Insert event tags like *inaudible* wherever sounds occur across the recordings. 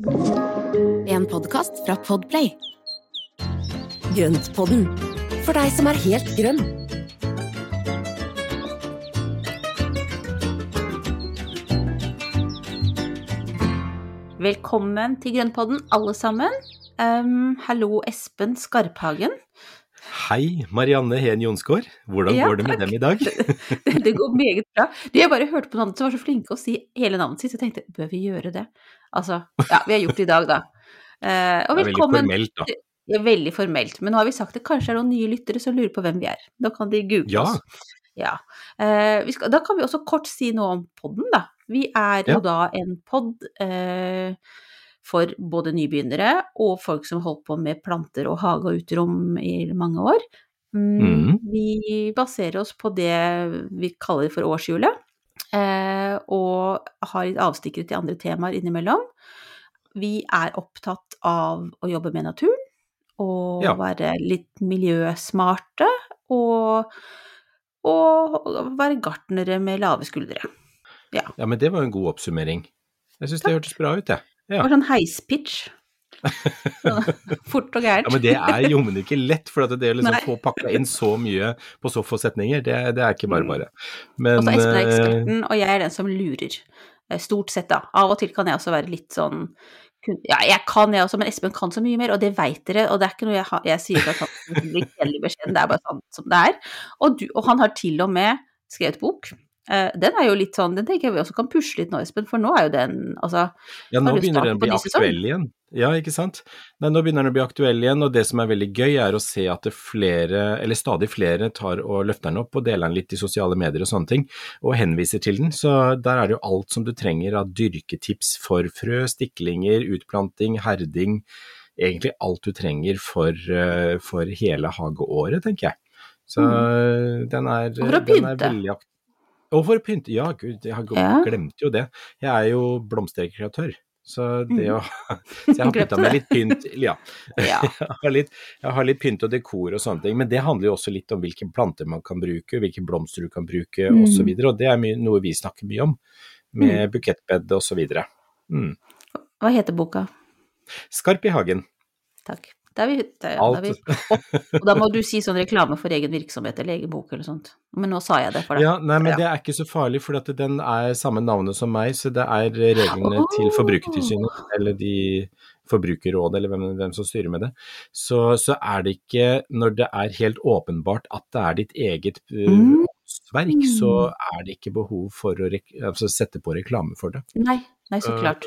En podkast fra Podplay. Grøntpodden, for deg som er helt grønn. Velkommen til Grønnpodden, alle sammen. Um, hallo, Espen Skarphagen. Hei, Marianne Heen Jonsgaard. Hvordan Ja, går det med takk. dem i dag? *laughs* Det, det går meget bra. Du, jeg bare hørte på noen som var så flinke å si hele navnet sitt, jeg tenkte, bør vi gjøre det? Altså, ja, vi har gjort det i dag, da. Eh, og Det er veldig formelt, da. Det er veldig formelt, men nå har vi sagt det kanskje er noen nye lyttere som lurer på hvem vi er. Da kan de google Ja. oss. Ja. Eh, vi skal, da kan vi også kort si noe om podden, da. Vi er jo Ja. da en pod eh, for både nybegynnere og folk som holdt på med planter og hage og uterom i mange år. Mm, Mhm. Vi baserer oss på det vi kaller for årshjulet, eh, og har litt avstikkere til andre temaer innimellom. Vi er opptatt av å jobbe med naturen, og Ja. være litt miljøsmarte, og, og være gartnere med lave skuldre. Ja, men det var en god oppsummering. Jeg syns det hørtes bra ut, jeg. Det Ja. var sånn heispitch. Sånn *laughs* Fort og gærent. ja, men det er jommen ikke lett, for at det å liksom få pakka inn så mye på så få setninger, det, det er ikke bare bare. Men Og så Espen er eh, eksperten, og jeg er den som lurer. Eh, Stort sett, da. Av og til kan jeg også være litt sånn Ja, jeg kan jeg også, men Espen kan så mye mer, og det veit dere. Og det er ikke noe jeg, har, jeg sier kjedelig beskjeden, det er bare sånn som det er. Og, du, og han har til og med skrevet bok. Eh, den er jo litt sånn, den tenker jeg vi også kan pushe litt nå, Espen, for nå er jo den Altså, Ja, nå begynner den å bli aktuell igjen. Ja, ikke sant. Nei, nå begynner den å bli aktuell igjen, og det som er veldig gøy er å se at det flere, eller stadig flere tar og løfter den opp og deler den litt i sosiale medier og sånne ting, og henviser til den. Så der er det jo alt som du trenger av dyrketips for frø, stiklinger, utplanting, herding, egentlig alt du trenger for, eh, for hele hageåret, tenker jeg. Så den er, den er veldig aktuell. Og for pynt... ja gud, jeg har Ja. glemt jo det. Jeg er jo blomsterkreatør, så det Mhm. å Så jeg har pynta meg litt pynt, ja. *laughs* ja. *laughs* Jeg har, litt, jeg har litt pynt og dekor og sånne ting, men det handler jo også litt om hvilke planter man kan bruke, hvilke blomster du kan bruke Mm. osv., og, og det er mye, noe vi snakker mye om, med bukettbed og så videre. Mm. Hva heter boka? Skarp i hagen. Takk. Da er vi, da, da er vi Og da må du si sånn reklame for egen virksomhet eller egen bok eller sånt. Men nå sa jeg det for deg. Ja, nei, men det er ikke så farlig, for den er samme navnet som meg, så det er reglene til Forbrukertilsynet, eller de Forbrukerrådet, eller hvem, hvem som styrer med det. Så, så er det ikke, når det er helt åpenbart at det er ditt eget Mm. verk, så er det ikke behov for å altså, sette på reklame for det. Nei, nei, så Uh, klart.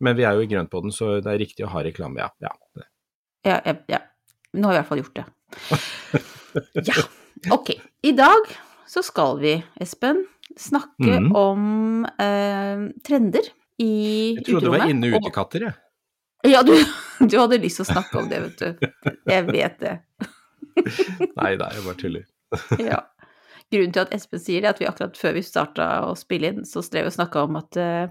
Men vi er jo i grønt på den, så det er riktig å ha reklame, ja. ja. Ja, ja, ja. Nå har jeg i hvert fall gjort det. Ja. Ok. I dag så skal vi, Espen, snakke mm. om eh, trender i Jeg trodde det var inne- utekatter, jeg. Ja, du, *laughs* du hadde lyst til å snakke om det, vet du. Jeg vet det. *laughs* Nei da, jeg bare tuller. *laughs* Ja. Grunnen til at Espen sier det, er at vi akkurat før vi starta å spille inn, så strev vi og snakka om at uh,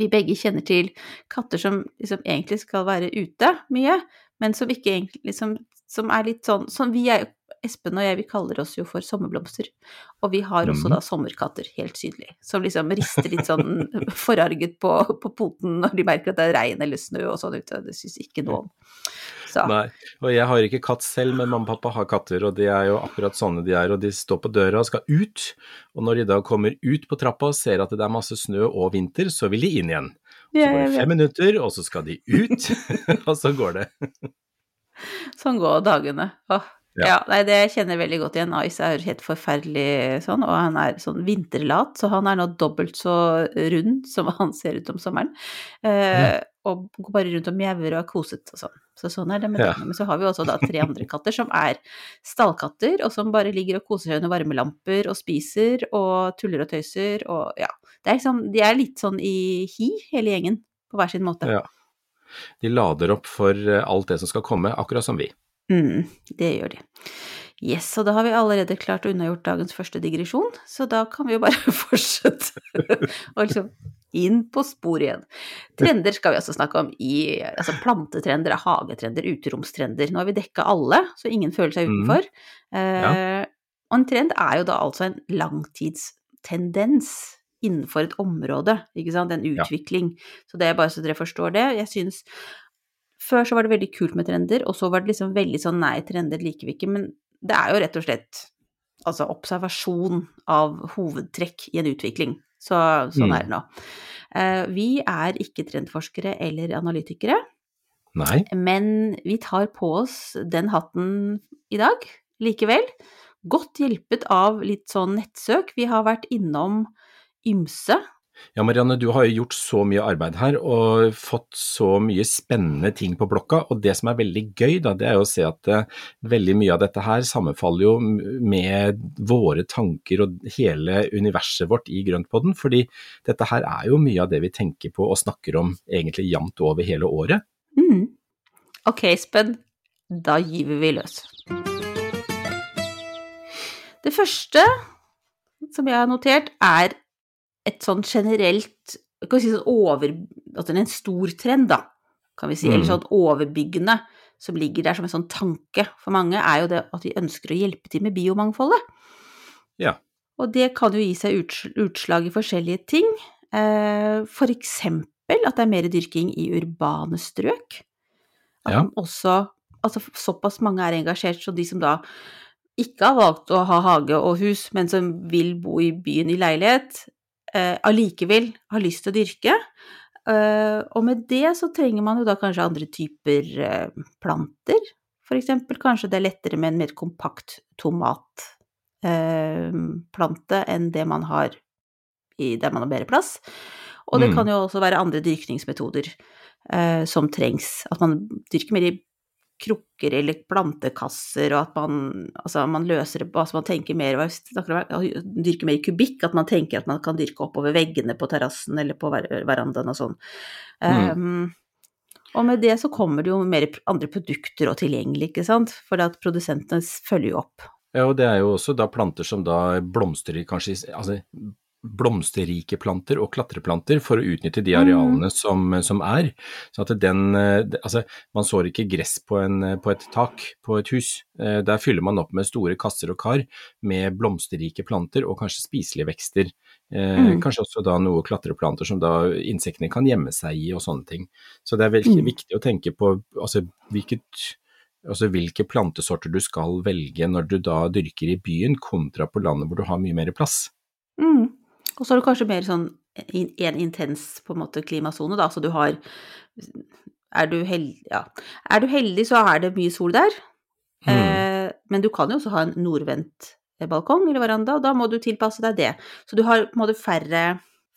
vi begge kjenner til katter som liksom egentlig skal være ute mye, men som ikke egentlig som, Som er litt sånn som vi er, Espen og jeg, vi kaller oss jo for sommerblomster. Og vi har også Mhm. da sommerkatter, helt synlig, som liksom rister litt sånn *laughs* forarget på, på poten når de merker at det er regn eller snø og sånn ute. Det syns ikke noe om. Så Nei, og jeg har ikke katt selv, men mamma og pappa har katter, og de er jo akkurat sånne de er, og de står på døra og skal ut, og når de da kommer ut på trappa og ser at det er masse snø og vinter, så vil de inn igjen. Så går det fem minutter, og så skal de ut, *laughs* *laughs* og så går det. Sånn går dagene. Åh. Ja. Ja. nei, det kjenner jeg veldig godt igjen. Ice er helt forferdelig sånn, og han er sånn vinterlat, så han er nå dobbelt så rund som *laughs* han ser ut om sommeren. Eh, Og går bare rundt og mjauer og er koset og sånn. Så sånn er det med Ja. det. Men så har vi også da tre andre katter som er stallkatter, og som bare ligger og koser seg under varmelamper og spiser og tuller og tøyser og ja. Det er liksom, de er litt sånn i hi, hele gjengen, på hver sin måte. Ja. De lader opp for eh, alt det som skal komme, akkurat som vi. Mm, det gjør de. Yes, og da har vi allerede klart å unnagjort dagens første digresjon, så da kan vi jo bare *laughs* fortsette og liksom inn på sporet igjen. Trender skal vi altså snakke om i altså plantetrender, hagetrender, uteromstrender. Nå har vi dekka alle, så ingen føler seg Mhm. utenfor. Eh, Og en trend er jo da altså en langtidstendens innenfor et område, ikke sant, en Ja. utvikling. Så det er bare så dere forstår det. Jeg syns Før så var det veldig kult med trender, og så var det liksom veldig sånn nei, trender liker vi ikke, men det er jo rett og slett altså observasjon av hovedtrekk i en utvikling. Så sånn Mm. er det nå. Uh, Vi er ikke trendforskere eller analytikere, Nei. men vi tar på oss den hatten i dag likevel. Godt hjulpet av litt sånn nettsøk. Vi har vært innom ymse. Ja, Marianne, du har jo gjort så mye arbeid her og fått så mye spennende ting på blokka. Og det som er veldig gøy, da, det er jo å se at uh, veldig mye av dette her sammenfaller jo med våre tanker og hele universet vårt i Grøntpodden. Fordi dette her er jo mye av det vi tenker på og snakker om egentlig jevnt over hele året. Mm. Ok, Espen, da gyver vi løs. Det første som jeg har notert, er et sånn generelt kan vi si sånn over, altså en stor trend, da, kan vi si, eller Mm. sånn overbyggende, som ligger der som en sånn tanke for mange, er jo det at vi ønsker å hjelpe til med biomangfoldet. Ja. Og det kan jo gi seg utslag i forskjellige ting. Eh, For eksempel at det er mer dyrking i urbane strøk. At Ja. også Altså såpass mange er engasjert, så de som da ikke har valgt å ha hage og hus, men som vil bo i byen i leilighet, allikevel har lyst til å dyrke. Eh, og med det så trenger man jo da kanskje andre typer eh, planter. For eksempel kanskje det er lettere med en mer kompakt tomatplante eh, plante enn det man har i der man har bedre plass. Og det Mm. kan jo også være andre dyrkningsmetoder eh, som trengs. At man dyrker mer i krukker eller plantekasser, og at man, altså man løser altså man tenker mer, dyrker mer kubikk, at man tenker at man kan dyrke oppover veggene på terrassen eller på ver verandaen og sånn. Mm. Um, og med det så kommer det jo mer andre produkter og tilgjengelig, ikke sant, for at produsentene følger jo opp. Ja, og det er jo også da planter som da blomstrer kanskje, altså blomsterrike planter og klatreplanter for å utnytte de Mm. arealene som, som er. Så at den, eh, altså man sår ikke gress på, en, eh, på et tak på et hus. Eh, Der fyller man opp med store kasser og kar med blomsterrike planter og kanskje spiselige vekster. Mm. Kanskje også da noe klatreplanter som da insektene kan gjemme seg i og sånne ting. Så det er veldig Mm. viktig å tenke på altså hvilket altså hvilke plantesorter du skal velge når du da dyrker i byen, kontra på landet hvor du har mye mer plass. Mm. Og så har du kanskje mer sånn en intens på en måte klimasone, da, så du har er du, heldig, ja. er du heldig, så er det mye sol der. Mm. Eh, men du kan jo også ha en nordvendt eh, balkong eller veranda, og da må du tilpasse deg det. Så du har på en måte færre,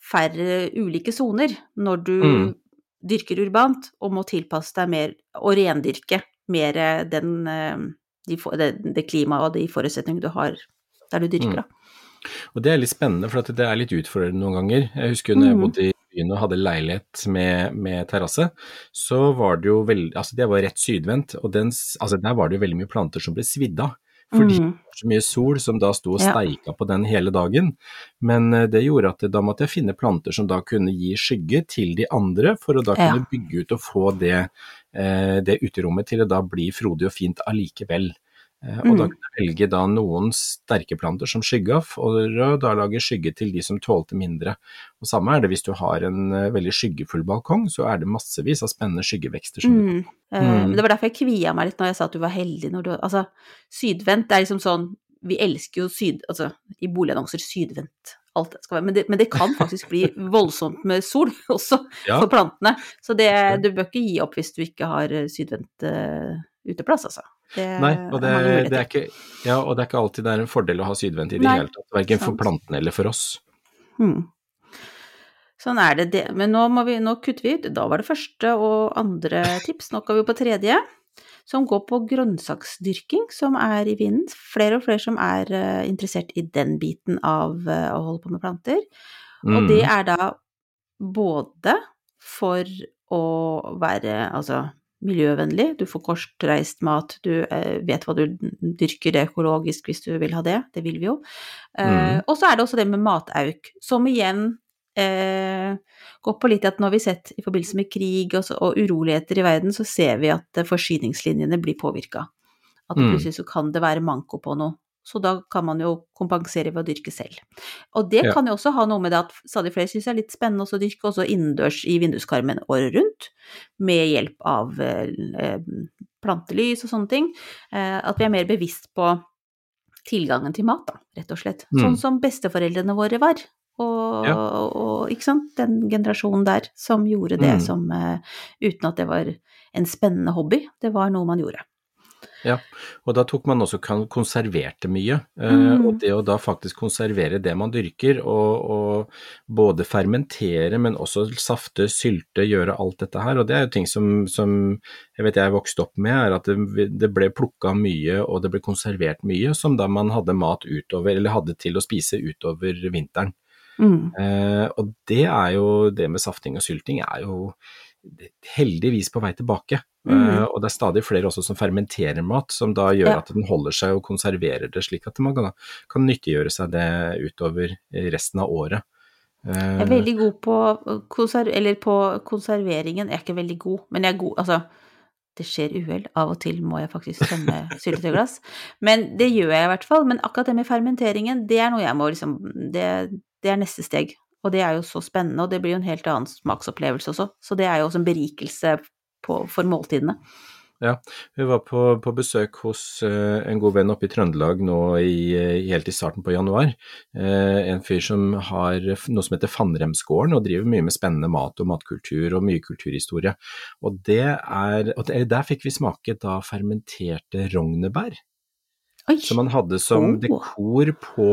færre ulike soner når du Mm. dyrker urbant, og må tilpasse deg mer, og rendyrke mer den, eh, de, det, det klimaet og de forutsetningene du har der du dyrker, Mm. da. Og det er litt spennende, for det er litt utfordrende noen ganger. Jeg husker når jeg Mhm. bodde i byen og hadde leilighet med, med terrasse, så var det jo veldig Altså det var rett sydvendt, og den, altså der var det jo veldig mye planter som ble svidd av. Fordi Mm. det var så mye sol som da sto og Ja. steika på den hele dagen. Men eh, det gjorde at da måtte jeg finne planter som da kunne gi skygge til de andre, for å da Ja. kunne bygge ut og få det, eh, det uterommet til å da bli frodig og fint allikevel. Eh, Og da Mm. kunne jeg velge da noen sterke planter som skygge av, og da lage skygge til de som tålte mindre. Og samme er det hvis du har en eh, veldig skyggefull balkong, så er det massevis av spennende skyggevekster som Mm. Eh, Mm. Det var derfor jeg kvia meg litt når jeg sa at du var heldig når du Altså, sydvendt er liksom sånn Vi elsker jo syd... Altså, i boligannonser sydvendt. Alt det skal være. Men det, men det kan faktisk bli *laughs* voldsomt med sol *laughs* også Ja. for plantene. Så det, du bør ikke gi opp hvis du ikke har sydvendt uteplass, altså. Nei, og det, er det, er ikke, ja, og det er ikke alltid det er en fordel å ha sydvendt i det hele tatt, verken for plantene eller for oss. Hmm. Sånn er det. det. Men nå, må vi, nå kutter vi ut. Da var det første og andre tips. Nå går vi på tredje, som går på grønnsaksdyrking, som er i vinden. Flere og flere som er eh, interessert i den biten av eh, å holde på med planter. Og Mm. det er da både for å være altså miljøvennlig, du får kortreist mat, du eh, vet hva du dyrker, er økologisk hvis du vil ha det, det vil vi jo. Eh, Mm. Og så er det også det med matauk, som igjen eh, går på litt at når vi sett i forbindelse med krig og, så, og uroligheter i verden, så ser vi at eh, forsyningslinjene blir påvirka. At Mm. plutselig så kan det være manko på noe så da kan man jo kompensere ved å dyrke selv. Og det Ja. kan jo også ha noe med det at stadig flere syns det er litt spennende å dyrke også innendørs i vinduskarmen året rundt, med hjelp av eh, eh, plantelys og sånne ting. Eh, at vi er mer bevisst på tilgangen til mat, da, rett og slett. Mm. Sånn som besteforeldrene våre var. Og, Ja. og ikke sant, den generasjonen der som gjorde det Mm. som eh, Uten at det var en spennende hobby, det var noe man gjorde. Og da tok man også konserverte mye. eh, Mm. Og det å da faktisk konservere det man dyrker, og, og både fermentere, men også safte, sylte, gjøre alt dette her. Og det er jo ting som, som jeg vet jeg vokste opp med, er at det, det ble plukka mye og det ble konservert mye som da man hadde mat utover, eller hadde til å spise utover vinteren. Mm. Eh, og det er jo det med safting og sylting er jo heldigvis på vei tilbake. Mm. Eh, og det er stadig flere også som fermenterer mat, som da gjør Ja. at den holder seg og konserverer det, slik at man kan, kan nyttiggjøre seg det utover resten av året. Eh, Jeg er veldig god på, konser eller på konserveringen. Jeg er ikke veldig god, men jeg er god Altså, det skjer uhell. Av og til må jeg faktisk tømme *laughs* syltetøyglass. Men det gjør jeg i hvert fall. Men akkurat det med fermenteringen, det er noe jeg må liksom Det, det er neste steg. Og det er jo så spennende, og det blir jo en helt annen smaksopplevelse også. Så det er jo også en berikelse på, for måltidene. Ja, Vi var på, på besøk hos uh, en god venn oppe i Trøndelag nå i, uh, helt i starten på januar. Uh, en fyr som har noe som heter Fannremsgården og driver mye med spennende mat og matkultur og mye kulturhistorie. Og det er, og det, der fikk vi smake da fermenterte rognebær. Oi! Som man hadde som Oh. dekor på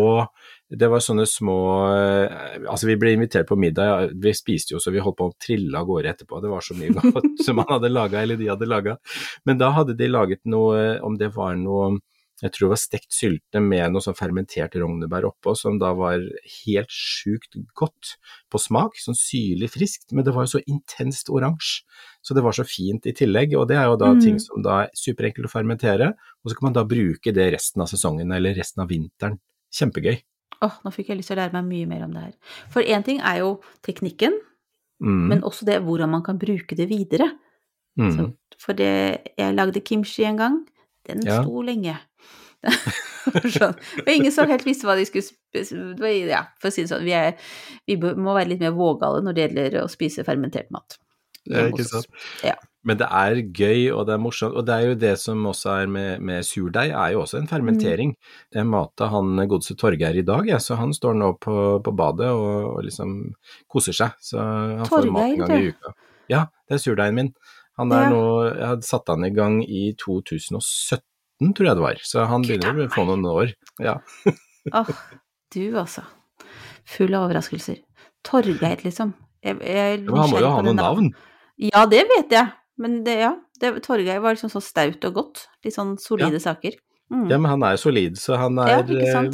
Det var sånne små eh, Altså, vi ble invitert på middag, vi spiste jo så vi holdt på å trille av gårde etterpå. Det var så mye *laughs* godt som han hadde laga, eller de hadde laga. Men da hadde de laget noe, om det var noe jeg tror det var stekt sylte med noe sånn fermentert rognebær oppå, som da var helt sjukt godt på smak, sånn syrlig friskt, men det var jo så intenst oransje, så det var så fint i tillegg, og det er jo da Mm. ting som da er superenkelt å fermentere, og så kan man da bruke det resten av sesongen eller resten av vinteren. Kjempegøy. Åh, nå fikk jeg lyst til å lære meg mye mer om det her. For én ting er jo teknikken, Mm. men også det hvordan man kan bruke det videre. mm. Så, for det, jeg lagde kimchi en gang, den Ja. sto lenge. *laughs* sånn. Og ingen som helt visste hva de skulle. Ja, for å si det sånn, vi, er, vi må være litt mer vågale når det gjelder å spise fermentert mat. Ja, ikke sant. Ja. Men det er gøy, og det er morsomt. Og det er jo det som også er med, med surdeig, er jo også en fermentering. Jeg mata han godeste Torgeir i dag, ja, så han står nå på, på badet og, og liksom koser seg. Så han får mat en gang i uka. Ja, det er surdeigen min. Han er Ja. nå Jeg hadde satt han i gang i 2017, tror jeg det var. Så han begynner å få noen år. Ja. *laughs* Åh, du altså. Full av overraskelser. Torgeir, liksom. Jeg, jeg jeg, han må jo ha noen noe navnet. navn. Ja, det vet jeg. Men det, ja, det, Torgeir var liksom så staut og godt. Litt sånn solide saker. Mm. Ja, men han er solid, så han er Ja, eh,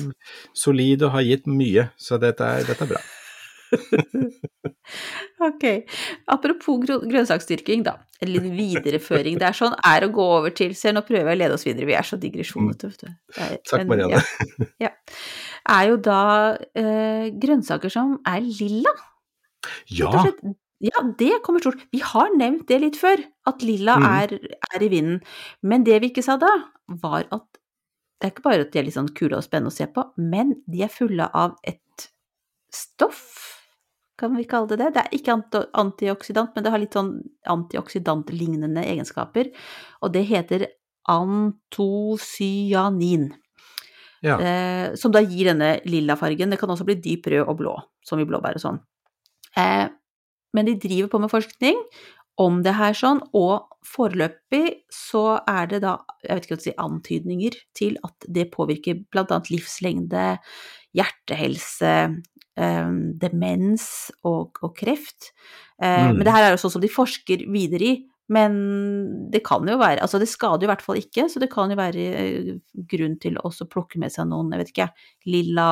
solid og har gitt mye. Så dette er, dette er bra. *laughs* Ok. Apropos grønnsaksdyrking, da. En liten videreføring. Det er sånn er å gå over til Se, nå prøver jeg å lede oss videre, vi er så digresjonete, vet du. Er- Takk, Marianne. men, Ja, ja. Er jo da eh, grønnsaker som er lilla, rett og Ja, slett. Ja, det kommer stort. Vi har nevnt det litt før, at lilla mm. er, er i vinden. Men det vi ikke sa da, var at det er ikke bare at de er litt sånn kule og spennende å se på, men de er fulle av et stoff, kan vi kalle det det? Det er ikke anti- antioksidant, men det har litt sånn antioksidantlignende egenskaper, og det heter antocyanin. ja. Eh, som da gir denne lilla fargen. Det kan også bli dyp rød og blå, som i blåbær og sånn. Eh, men de driver på med forskning om det her sånn, og foreløpig så er det da, jeg vet ikke hva å si, antydninger til at det påvirker annet livslengde, hjertehelse, eh, demens og, og kreft. Eh, Mm. Men det her er jo sånn som de forsker videre i. Men det kan jo være Altså, det skader jo i hvert fall ikke, så det kan jo være eh, grunn til å også plukke med seg noen, jeg vet ikke, lilla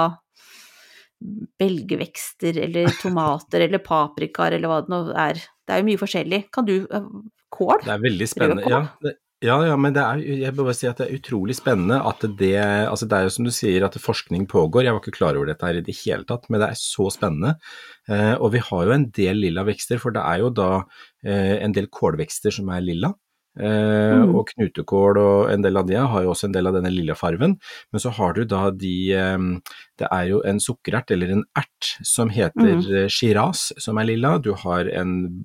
belgevekster eller tomater eller paprikaer eller hva det nå er. Det er jo mye forskjellig. Kan du eh, Kål? Det er veldig spennende. Ja, det, ja, ja, men det er, jeg vil bare si at det er utrolig spennende at det altså Det er jo som du sier at forskning pågår, jeg var ikke klar over dette her i det hele tatt, men det er så spennende. Eh, og vi har jo en del lilla vekster, for det er jo da eh, en del kålvekster som er lilla. Eh, Mm. Og knutekål og en del av de har jo også en del av denne lilla farven. Men så har du da de eh, Det er jo en sukkerert eller en ert som heter Mm. eh, shiraz, som er lilla. Du har en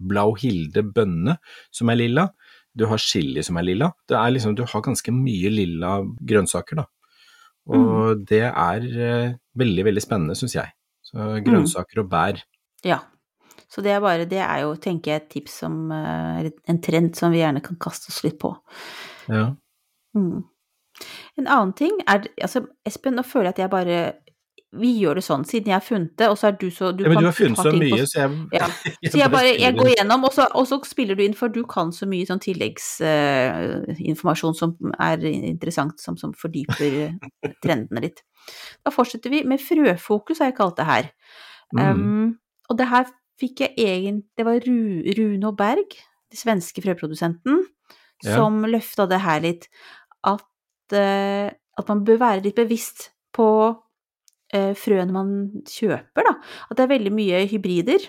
blauhilde bønne som er lilla. Du har chili som er lilla. Det er liksom, du har ganske mye lilla grønnsaker, da. Og det er veldig, veldig spennende, syns jeg. Så grønnsaker og bær. Ja. Så det er bare Det er jo, tenker jeg, et tips som eh, en trend som vi gjerne kan kaste oss litt på. Ja. Mm. En annen ting er Altså, Espen, nå føler jeg at jeg bare Vi gjør det sånn, siden jeg har funnet det, og så er du så Du, ja men kan du har funnet så mye, på- så jeg, Ja. *laughs* Så jeg bare jeg går gjennom, og så, og så spiller du inn, for du kan så mye sånn tilleggsinformasjon som er interessant, som, som fordyper *laughs* trendene litt. Da fortsetter vi med frøfokus, har jeg kalt det her. Mm. Um, og det her fikk jeg egentlig Det var Ru, Runo Berg, den svenske frøprodusenten, Ja. som løfta det her litt. At, uh, at man bør være litt bevisst på uh, frøene man kjøper, da. At det er veldig mye hybrider.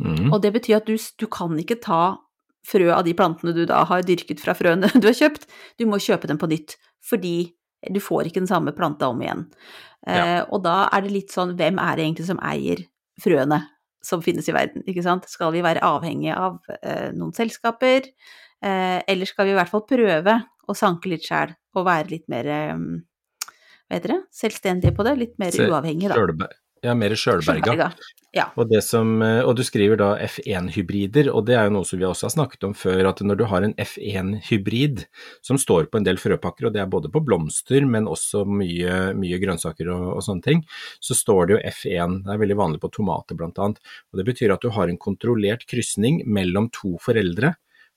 Mm. Og det betyr at du, du kan ikke ta frø av de plantene du da har dyrket fra frøene *laughs* du har kjøpt. Du må kjøpe dem på nytt, fordi du får ikke den samme planta om igjen. Eh, og da er det litt sånn, hvem er det egentlig som eier frøene som finnes i verden, ikke sant? Skal vi være avhengige av eh, noen selskaper, eh, eller skal vi i hvert fall prøve å sanke litt sjæl og være litt mer eh, hva heter det, selvstendige på det, litt mer uavhengige, da. Ja, mer sjølberga. Ja. Og, det som, eh, og du skriver da F1-hybrider, og det er jo noe som vi også har snakket om før, at når du har en F1-hybrid som står på en del frøpakker, og det er både på blomster, men også mye, mye grønnsaker og, og sånne ting, så står det jo F1, det er veldig vanlig på tomater annet, og det betyr at du har en kontrollert krysning mellom to foreldre,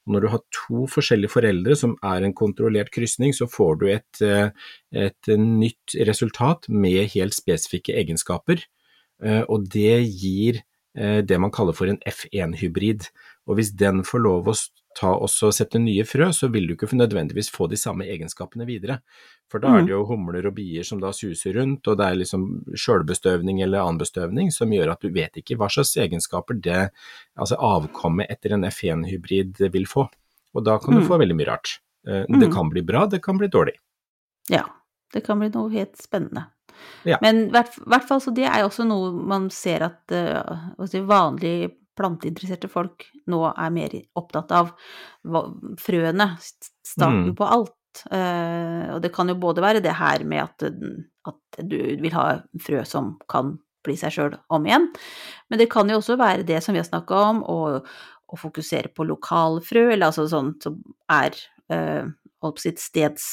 og når du har to forskjellige foreldre som er en kontrollert krysning, så får du et, eh, et nytt resultat med helt spesifikke egenskaper. Eh, og det gir eh, det man kaller for en F1-hybrid. Og hvis den får lov å ta også sette nye frø, så vil du ikke nødvendigvis få de samme egenskapene videre. For da er det jo humler og bier som da suser rundt, og det er liksom sjølbestøvning eller annen bestøvning som gjør at du vet ikke hva slags egenskaper det, altså avkommet etter en F1-hybrid vil få. Og da kan du Mm. få veldig mye rart. Eh, Mm. Det kan bli bra, det kan bli dårlig. Ja, det kan bli noe helt spennende. Ja. Men hvert, hvert fall så det er også noe man ser at uh, altså vanlige planteinteresserte folk nå er mer opptatt av frøene, starten Mm. på alt. Uh, og det kan jo både være det her med at, at du vil ha frø som kan bli seg sjøl om igjen, men det kan jo også være det som vi har snakka om, å, å fokusere på lokalfrø, eller altså sånt som er uh, holdt på sitt steds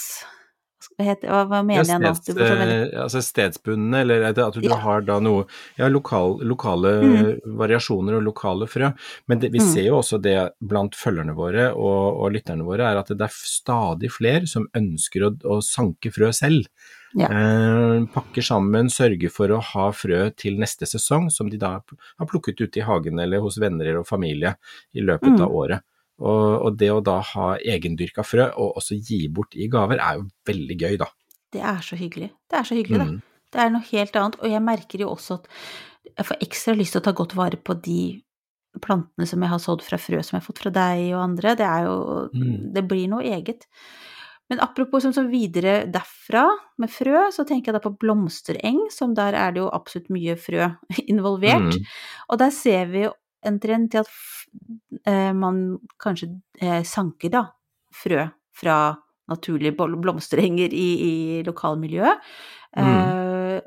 heter, hva, hva mener jeg nå? steds, blir så veldig- eh, altså stedsbundne, eller at at du Ja. har da noe Ja, lokal, lokale Mm. variasjoner og lokale frø. Men det, vi Mm. ser jo også det blant følgerne våre og, og lytterne våre, er at det er stadig flere som ønsker å, å sanke frø selv. Ja. Eh, pakker sammen, sørger for å ha frø til neste sesong, som de da har plukket ute i hagen eller hos venner og familie i løpet Mm. av året. Og, og det å da ha egendyrka frø, og også gi bort i gaver, er jo veldig gøy, da. Det er så hyggelig. Det er så hyggelig, Mm. det. Det er noe helt annet. Og jeg merker jo også at jeg får ekstra lyst til å ta godt vare på de plantene som jeg har sådd fra frø som jeg har fått fra deg og andre. Det er jo Mm. Det blir noe eget. Men apropos som så videre derfra, med frø, så tenker jeg da på blomstereng, som der er det jo absolutt mye frø *laughs* involvert. Mm. Og der ser vi jo en trend til at eh, man kanskje eh, sanker da frø fra naturlige blomsterenger i, i lokalmiljøet. Eh,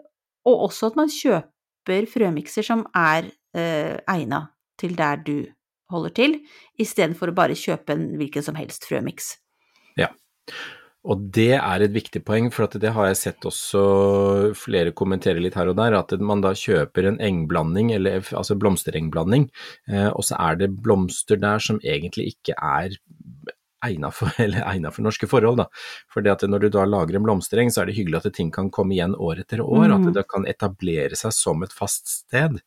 og også at man kjøper frømikser som er eh, egna til der du holder til, istedenfor å bare kjøpe en hvilken som helst frømiks. Og det er et viktig poeng, for at det har jeg sett også flere kommentere litt her og der, at man da kjøper en engblanding, eller altså blomsterengblanding, eh, og så er det blomster der som egentlig ikke er egnet for, *laughs* eller egnet for norske forhold. Da. Fordi når du da lager en blomstereng, så er det hyggelig at ting kan komme igjen år etter år, Mm. at det kan etablere seg som et fast sted.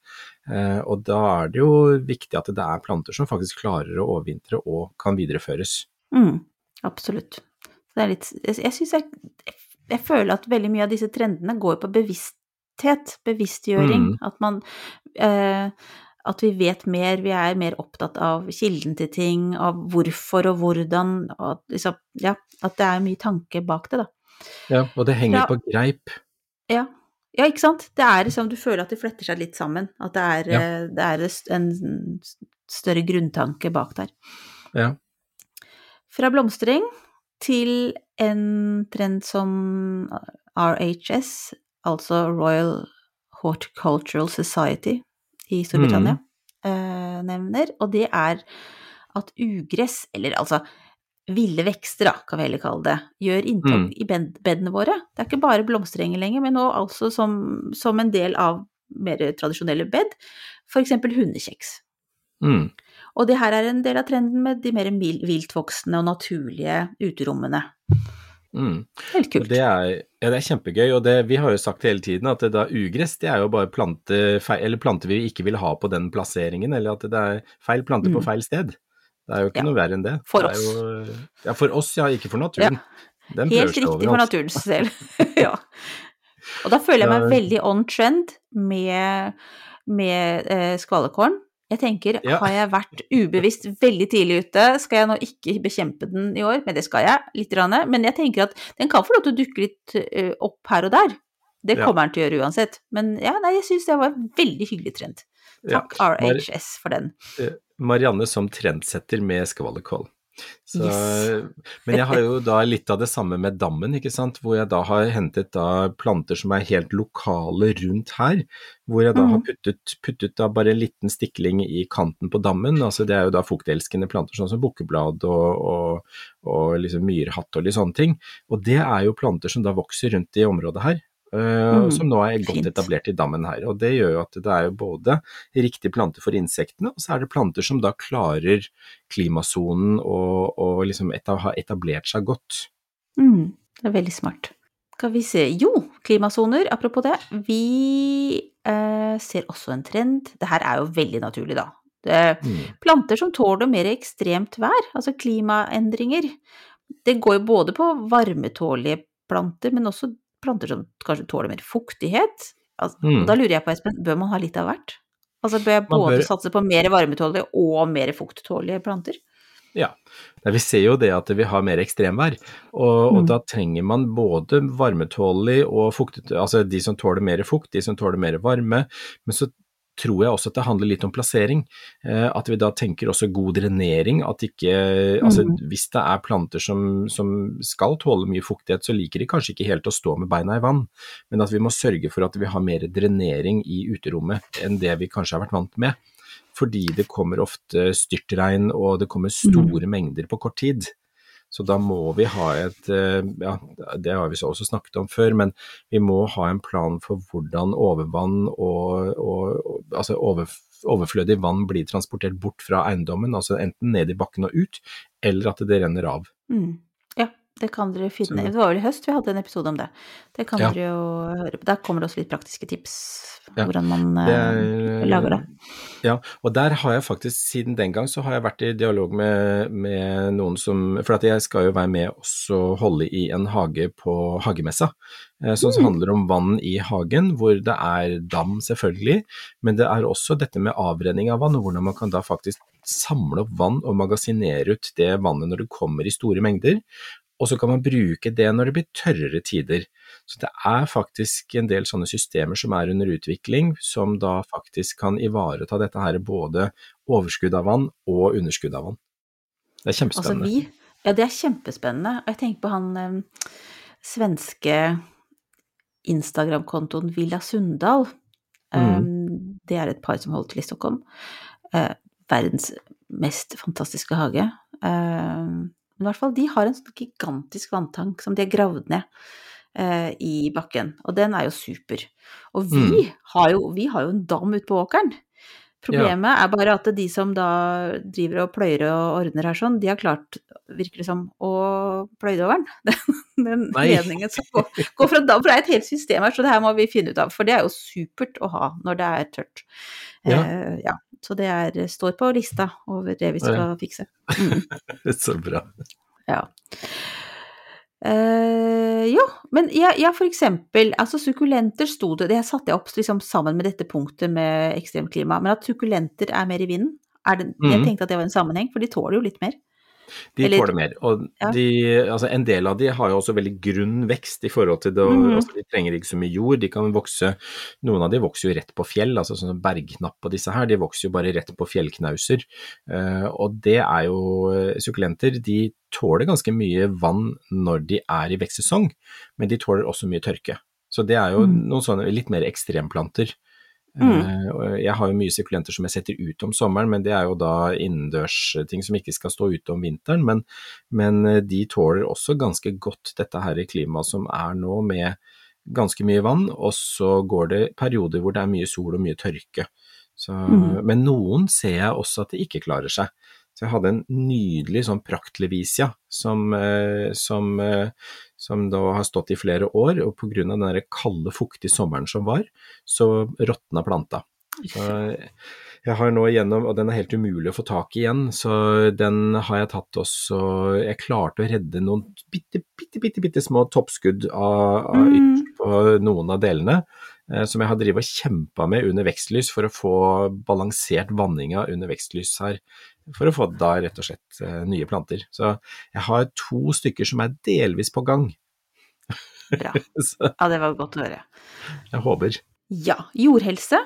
Eh, og da er det jo viktig at det er planter som faktisk klarer å overvintre og kan videreføres. Mm, absolutt. Det er litt Jeg, syns jeg Jeg føler at veldig mye av disse trendene går på bevissthet, bevisstgjøring. Mm. At man eh, at vi vet mer, vi er mer opptatt av kilden til ting, av hvorfor og hvordan, og liksom, ja, at det er mye tanke bak det, da. Ja, og det henger Ja. på greip. Ja. ja, ikke sant? Det er liksom, du føler at det fletter seg litt sammen, at det er, Ja. eh, det er en større grunntanke bak der. Ja. Fra blomstring til en trend som RHS, altså Royal Horticultural Society i Storbritannia, eh, nevner, og det er at ugress, eller altså ville vekster, da, kan vi heller kalle det, gjør inntog Mm. i bed bedene våre. Det er ikke bare blomsterenger lenger, men nå altså som, som en del av mer tradisjonelle bed, eksempel hundekjeks. Mm. Og det her er en del av trenden med de mer viltvoksende og naturlige uterommene. Mm. Helt kult. Det er, ja, det er kjempegøy, og det, vi har jo sagt hele tiden at det da ugress det er jo bare plante, feil, eller planter vi ikke vil ha på den plasseringen, eller at det er feil plante på Mm. feil sted. Det er jo ikke Ja. noe verre enn det. For det er Jo, ja, for oss, ja, ikke for naturen. Den Helt riktig riktig for naturens del. *laughs* ja. Og da føler jeg meg veldig on trend med, med eh, skvalekålen. Jeg tenker, Ja. har jeg vært ubevisst veldig tidlig ute, skal jeg nå ikke bekjempe den i år, men det skal jeg, litt. Men jeg tenker at den kan få lov til å dukke litt eh, opp her og der. Det Ja. kommer den til å gjøre uansett. Men ja, nei, jeg syns det var en veldig hyggelig trend. Ja. Takk RHS for den. Marianne som trendsetter med skvallerkål. Så, Yes. Men jeg har jo da litt av det samme med dammen, ikke sant, hvor jeg da har hentet da planter som er helt lokale rundt her, hvor jeg da har Mhm. puttet, puttet da bare en liten stikling i kanten på dammen, altså det er jo da fuktelskende planter sånn som bukkeblad og, og, og liksom myrhatt og litt sånne ting, og det er jo planter som da vokser rundt i området her. Eh, Mm, som nå er godt fint. etablert i dammen her. Og det gjør jo at det er jo både riktig plante for insektene, og så er det planter som da klarer klimasonen og, og liksom etab har etablert seg godt. Mm, det er veldig smart. Skal vi se Jo, klimasoner, apropos det. Vi eh, ser også en trend. Det her er jo veldig naturlig, da. Det Mm. planter som tåler mer ekstremt vær, altså klimaendringer. Det går jo både på varmetålige planter, men også planter som kanskje tåler mer fuktighet. Altså, Mm. Da lurer jeg på, Espen, bør man ha litt av hvert? Altså bør jeg både bør- satse på mer varmetålige og mer fukttålige planter? Ja, vi ser jo det at vi har mer ekstremvær, og, og Mm. da trenger man både varmetålig og fuktet, altså de som tåler mer fukt, de som tåler mer varme, men så tror jeg også at det handler litt om plassering. Eh, at vi da tenker også god drenering, at ikke Altså Mm. hvis det er planter som, som skal tåle mye fuktighet, så liker de kanskje ikke helt å stå med beina i vann, men at vi må sørge for at vi har mer drenering i uterommet enn det vi kanskje har vært vant med fordi det kommer ofte styrtregn og det kommer store mengder på kort tid. Så da må vi ha et eh, Ja, det har vi så også snakket om før, men vi må ha en plan for hvordan overvann og, og, altså over, overflødig vann blir transportert bort fra eiendommen, altså enten ned i bakken og ut, eller at det renner av. Mm. Det kan dere finne. Det var vel i høst vi hadde en episode om det. Det kan Ja. dere jo høre på. Der kommer det også litt praktiske tips Ja, hvordan man Det eh, er- lager det. Ja, og der har jeg faktisk, siden den gang, så har jeg vært i dialog med, med noen som For at jeg skal jo være med også holde i en hage på hagemessa, eh, som Mm. handler om vann i hagen, hvor det er dam, selvfølgelig, men det er også dette med avrenning av vann, og hvordan man kan da faktisk samle opp vann og magasinere ut det vannet når det kommer i store mengder. Og så kan man bruke det når det blir tørrere tider. Så det er faktisk en del sånne systemer som er under utvikling, som da faktisk kan ivareta dette her, både overskudd av vann og underskudd av vann. Det er Altså kjempespennende. vi Ja, det er kjempespennende. Og jeg tenker på han eh, svenske Instagram-kontoen Villa Sundal. Mm. Um, det er et par som holder til i Stockholm. Uh, verdens mest fantastiske hage. Um, men i hvert fall, de har en sånn gigantisk vanntank som de har gravd ned eh, i bakken, og den er jo super. Og vi, Mm. har, jo, vi har jo en dam ute på åkeren. Problemet er bare at de som da driver og pløyer og ordner her sånn, de har klart, virker det som, å pløye over den. *laughs* Den, den Nei. ledningen som går, går fra dam, for det er et helt system her, så det her må vi finne ut av. For det er jo supert å ha når det er tørt. Ja. Eh, ja. Så det er, står på lista over det vi skal fikse. Mm. *laughs* Så bra. Ja. Uh, ja, men ja, ja, for eksempel, altså sukkulenter sto det, det satte jeg opp liksom sammen med dette punktet med ekstremklima, men at sukkulenter er mer i vinden, er det, jeg Mhm. tenkte at det var en sammenheng, for de tåler jo litt mer. De Eller- tåler mer. Og Ja. de, altså en del av de har jo også veldig grunn vekst i forhold til det. Mm Mhm. altså de trenger ikke så mye jord. De kan vokse Noen av de vokser jo rett på fjell, altså sånn som bergknapp og disse her. De vokser jo bare rett på fjellknauser. Eh, og det er jo eh, Sukkulenter de tåler ganske mye vann når de er i vekstsesong, men de tåler også mye tørke. Så det er jo Mm. noen sånne litt mer ekstremplanter. Mm. Eh, jeg har jo mye sukkulenter som jeg setter ut om sommeren, men det er jo da innendørsting som ikke skal stå ute om vinteren. Men, men eh, de tåler også ganske godt dette her i klimaet som er nå, med ganske mye vann, og så går det perioder hvor det er mye sol og mye tørke. Så, Mm. Men noen ser jeg også at det ikke klarer seg. Så jeg hadde en nydelig sånn praktlevisia som, eh, som, eh, som da har stått i flere år, og av den der kalde, fuktige sommeren som var, så råtna planta. Så jeg har nå igjennom, og den er helt umulig å få tak i igjen, så den har jeg tatt også Jeg klarte å redde noen bitte, bitte, bitte, bitte små toppskudd av, av Mm. på noen av delene, eh, som jeg har drevet og kjempa med under vekstlys for å få balansert vanninga under vekstlys her. For å få da rett og slett eh, nye planter. Så jeg har to stykker som er delvis på gang. Bra. *laughs* Ja, det var godt å høre. jeg håper. Ja, jordhelse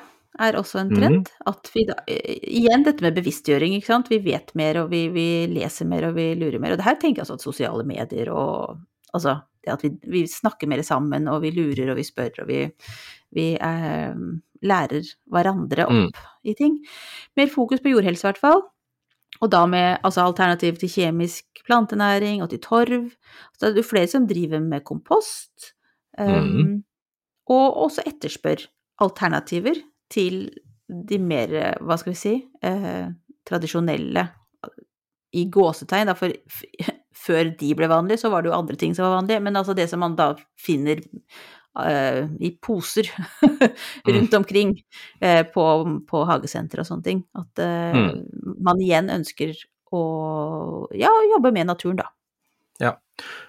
er også en trend. Mm. At vi da, eh, igjen dette med bevisstgjøring, ikke sant. Vi vet mer, og vi, vi leser mer, og vi lurer mer. Og det her tenker jeg altså at sosiale medier og altså det at vi, vi snakker mer sammen, og vi lurer og vi spør, og vi, vi eh, lærer hverandre opp Mm. i ting. Mer fokus på jordhelse, i hvert fall. Og da med altså, alternativ til kjemisk plantenæring og til torv. Så det er flere som driver med kompost. Um, mm. Og også etterspør alternativer til de mer, hva skal vi si, eh, tradisjonelle i gåsetegn, da, for *laughs* før de ble vanlige, så var det jo andre ting som var vanlige, men altså det som man da finner i poser *laughs* rundt omkring eh, på, på hagesenter og sånne ting. At eh, man igjen ønsker å ja, jobbe med naturen, da. Ja,